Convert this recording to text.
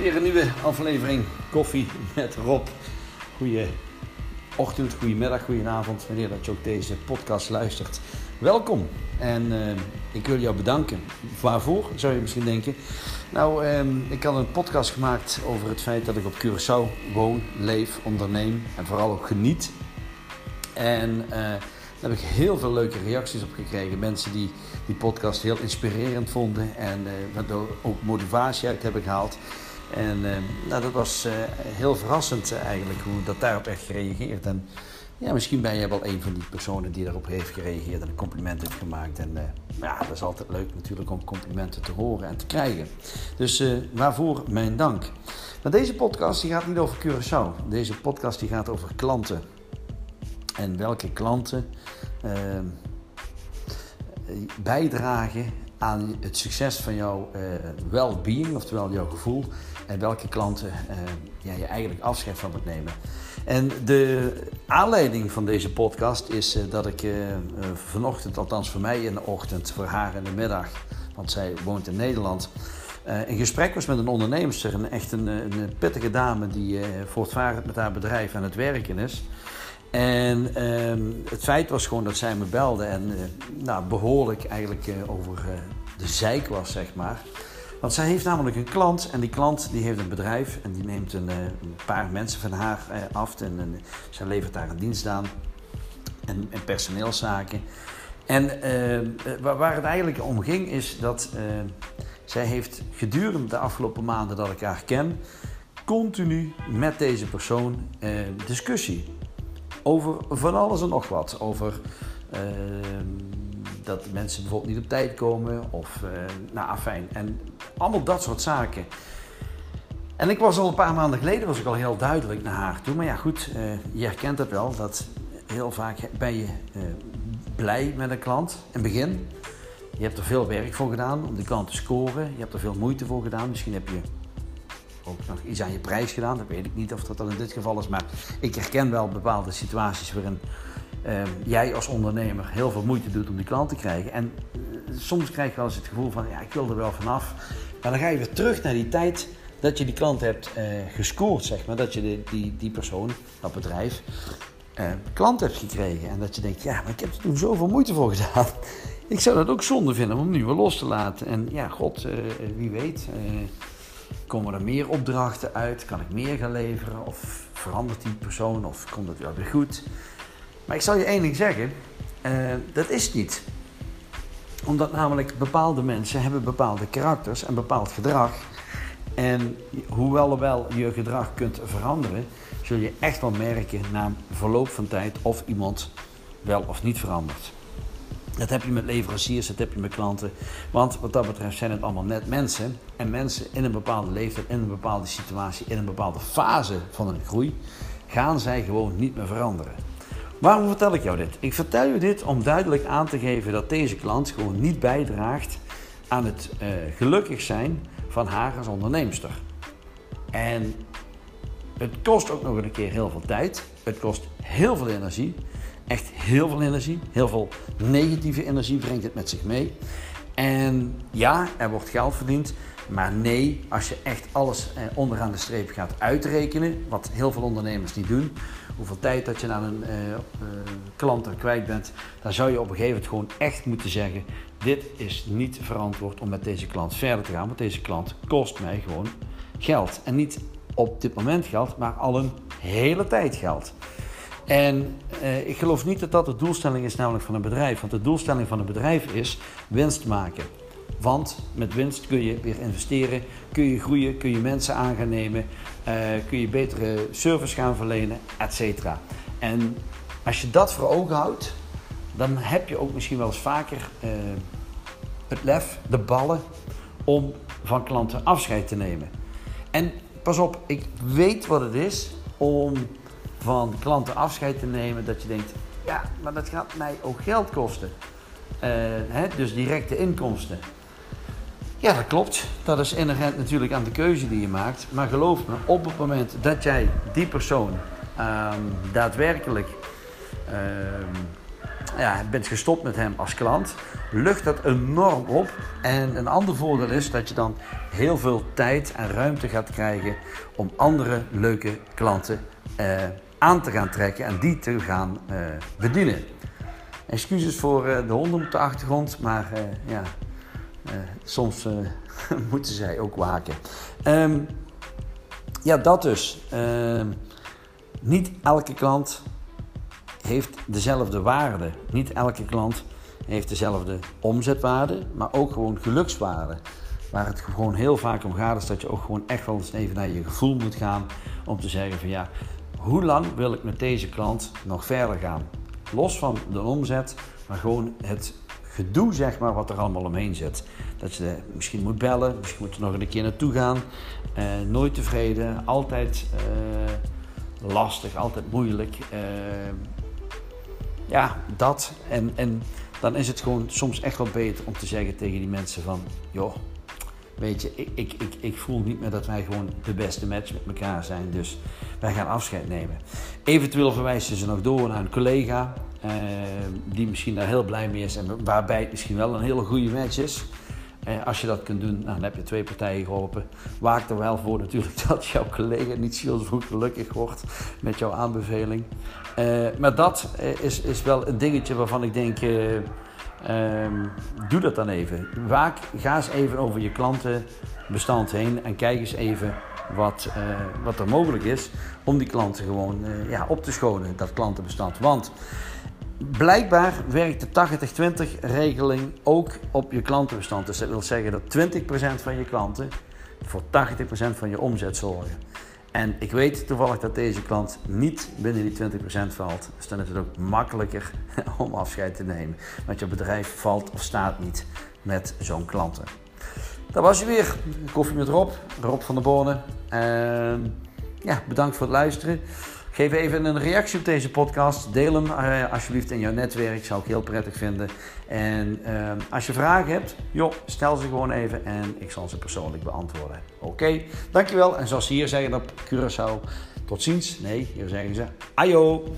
Weer een nieuwe aflevering Koffie met Rob. Goeie ochtend, goedemiddag, goedenavond, wanneer dat je ook deze podcast luistert. Welkom en uh, ik wil jou bedanken. Waarvoor, zou je misschien denken. Nou, uh, ik had een podcast gemaakt over het feit dat ik op Curaçao woon, leef, onderneem en vooral ook geniet. En uh, daar heb ik heel veel leuke reacties op gekregen. Mensen die die podcast heel inspirerend vonden en waardoor ook motivatie uit hebben gehaald. En uh, nou, dat was uh, heel verrassend uh, eigenlijk hoe dat daarop echt gereageerd. En ja, misschien ben jij wel een van die personen die daarop heeft gereageerd en een compliment heeft gemaakt. En ja, dat is altijd leuk natuurlijk om complimenten te horen en te krijgen. Dus waarvoor mijn dank. Maar deze podcast die gaat niet over Curaçao. Deze podcast die gaat over klanten. En welke klanten ehm, bijdragen aan het succes van jouw uh, well-being, oftewel jouw gevoel, en welke klanten uh, ja, je eigenlijk afscheid van moet nemen. En de aanleiding van deze podcast is uh, dat ik vanochtend, althans voor mij in de ochtend, voor haar in de middag, want zij woont in Nederland, in gesprek was met een onderneemster, een echt een, een pittige dame die voortvarend met haar bedrijf aan het werken is. En uh, het feit was gewoon dat zij me belde en uh, nou, behoorlijk eigenlijk uh, over uh, de zeik was, zeg maar. Want zij heeft namelijk een klant en die klant die heeft een bedrijf en die neemt een, een paar mensen van haar af en, en zij levert daar een dienst aan en, en personeelszaken. En ehm, waar, waar, het eigenlijk om ging is dat zij heeft gedurende de afgelopen maanden dat ik haar ken, continu met deze persoon discussie over van alles en nog wat. Over uh, dat mensen bijvoorbeeld niet op tijd komen of uh, nou afijn. En allemaal dat soort zaken. En ik was al een paar maanden geleden was ik al heel duidelijk naar haar toe. Maar ja goed, uh, je herkent het wel dat heel vaak ben je blij met een klant in het begin. Je hebt er veel werk voor gedaan om die klant te scoren. Je hebt er veel moeite voor gedaan. Misschien heb je ook nog iets aan je prijs gedaan. Dat weet ik niet of dat dan in dit geval is. Maar ik herken wel bepaalde situaties waarin uh, jij als ondernemer heel veel moeite doet om die klant te krijgen. En uh, soms krijg je wel eens het gevoel van, ja, ik wil er wel vanaf. Maar dan ga je weer terug naar die tijd dat je die klant hebt uh, gescoord, zeg maar. Dat je die, die persoon, dat bedrijf, klant hebt gekregen. En dat je denkt, ja, maar ik heb er toen zoveel moeite voor gedaan. Ik zou dat ook zonde vinden om nu weer los te laten. En ja, god, wie weet Komen er meer opdrachten uit? Kan ik meer gaan leveren? Of verandert die persoon? Of komt het wel weer goed? Maar ik zal je één ding zeggen. Uh, dat is niet. Omdat namelijk bepaalde mensen hebben bepaalde karakters en bepaald gedrag. En hoewel wel je gedrag kunt veranderen, zul je echt wel merken na verloop van tijd of iemand wel of niet verandert. Dat heb je met leveranciers, dat heb je met klanten. Want wat dat betreft zijn het allemaal net mensen. En mensen in een bepaalde leeftijd, in een bepaalde situatie, in een bepaalde fase van hun groei, gaan zij gewoon niet meer veranderen. Waarom vertel ik jou dit? Ik vertel je dit om duidelijk aan te geven dat deze klant gewoon niet bijdraagt aan het uh, gelukkig zijn van haar als onderneemster. En het kost ook nog een keer heel veel tijd. Het kost heel veel energie echt heel veel energie. Heel veel negatieve energie brengt het met zich mee. En ja, er wordt geld verdiend. Maar nee, als je echt alles eh, onderaan de streep gaat uitrekenen, wat heel veel ondernemers niet doen, hoeveel tijd dat je aan een uh, uh, klant er kwijt bent, dan zou je op een gegeven moment gewoon echt moeten zeggen: dit is niet verantwoord om met deze klant verder te gaan, want deze klant kost mij gewoon geld. En niet op dit moment geld, maar al een hele tijd geld. En uh, ik geloof niet dat dat de doelstelling is namelijk van een bedrijf. Want de doelstelling van een bedrijf is winst maken. Want met winst kun je weer investeren, kun je groeien, kun je mensen aan gaan nemen, uh, kun je betere service gaan verlenen, etc. En als je dat voor ogen houdt, dan heb je ook misschien wel eens vaker uh, het lef, de ballen, om van klanten afscheid te nemen. En pas op, ik weet wat het is om van klanten afscheid te nemen, dat je denkt, ja, maar dat gaat mij ook geld kosten. Uh, hè, dus directe inkomsten. Ja, dat klopt. Dat is inherent natuurlijk aan de keuze die je maakt. Maar geloof me, op het moment dat jij die persoon uh, daadwerkelijk uh, ja, bent gestopt met hem als klant, lucht dat enorm op. En een ander voordeel is dat je dan heel veel tijd en ruimte gaat krijgen om andere leuke klanten eh, aan te gaan trekken en die te gaan eh, bedienen. Excuses voor uh, de honden op de achtergrond, maar uh, ja, soms moeten zij ook waken. Um, ja, dat dus. Ehm, niet elke klant heeft dezelfde waarde. Niet elke klant heeft dezelfde omzetwaarde, maar ook gewoon gelukswaarde. Waar het gewoon heel vaak om gaat, is dat je ook gewoon echt wel eens even naar je gevoel moet gaan. Om te zeggen van ja, hoe lang wil ik met deze klant nog verder gaan? Los van de omzet, maar gewoon het gedoe zeg maar wat er allemaal omheen zit. Dat je misschien moet bellen, misschien moet je nog een keer naartoe gaan. Uh, nooit tevreden, altijd uh, lastig, altijd moeilijk. Uh, ja, dat. En, en dan is het gewoon soms echt wel beter om te zeggen tegen die mensen van... joh, weet je, ik, ik, ik, ik voel niet meer dat wij gewoon de beste match met elkaar zijn. Dus wij gaan afscheid nemen. Eventueel verwijzen ze nog door naar een collega... Uh, die misschien daar heel blij mee is en waarbij het misschien wel een hele goede match is. Uh, als je dat kunt doen, nou, dan heb je twee partijen geholpen. Waak er wel voor natuurlijk dat jouw collega niet zo vroeg gelukkig wordt met jouw aanbeveling. Uh, maar dat is, is wel een dingetje waarvan ik denk, ehm, doe dat dan even. Waak, ga eens even over je klantenbestand heen en kijk eens even wat, wat er mogelijk is om die klanten gewoon ja, op te schonen, dat klantenbestand. Want Blijkbaar werkt de 80-20 regeling ook op je klantenbestand. Dus dat wil zeggen dat 20% van je klanten voor 80% van je omzet zorgen. En ik weet toevallig dat deze klant niet binnen die 20% valt. Dus dan is het ook makkelijker om afscheid te nemen. Want je bedrijf valt of staat niet met zo'n klanten. Dat was je weer. Koffie met Rob, Rob van der Bonen. ja, bedankt voor het luisteren. Geef even een reactie op deze podcast. Deel hem uh, alsjeblieft in jouw netwerk. Zou ik heel prettig vinden. En uh, als je vragen hebt, joh, stel ze gewoon even en ik zal ze persoonlijk beantwoorden. Oké, dankjewel. En zoals ze hier zeggen op Curaçao, tot ziens. Nee, hier zeggen ze ayo.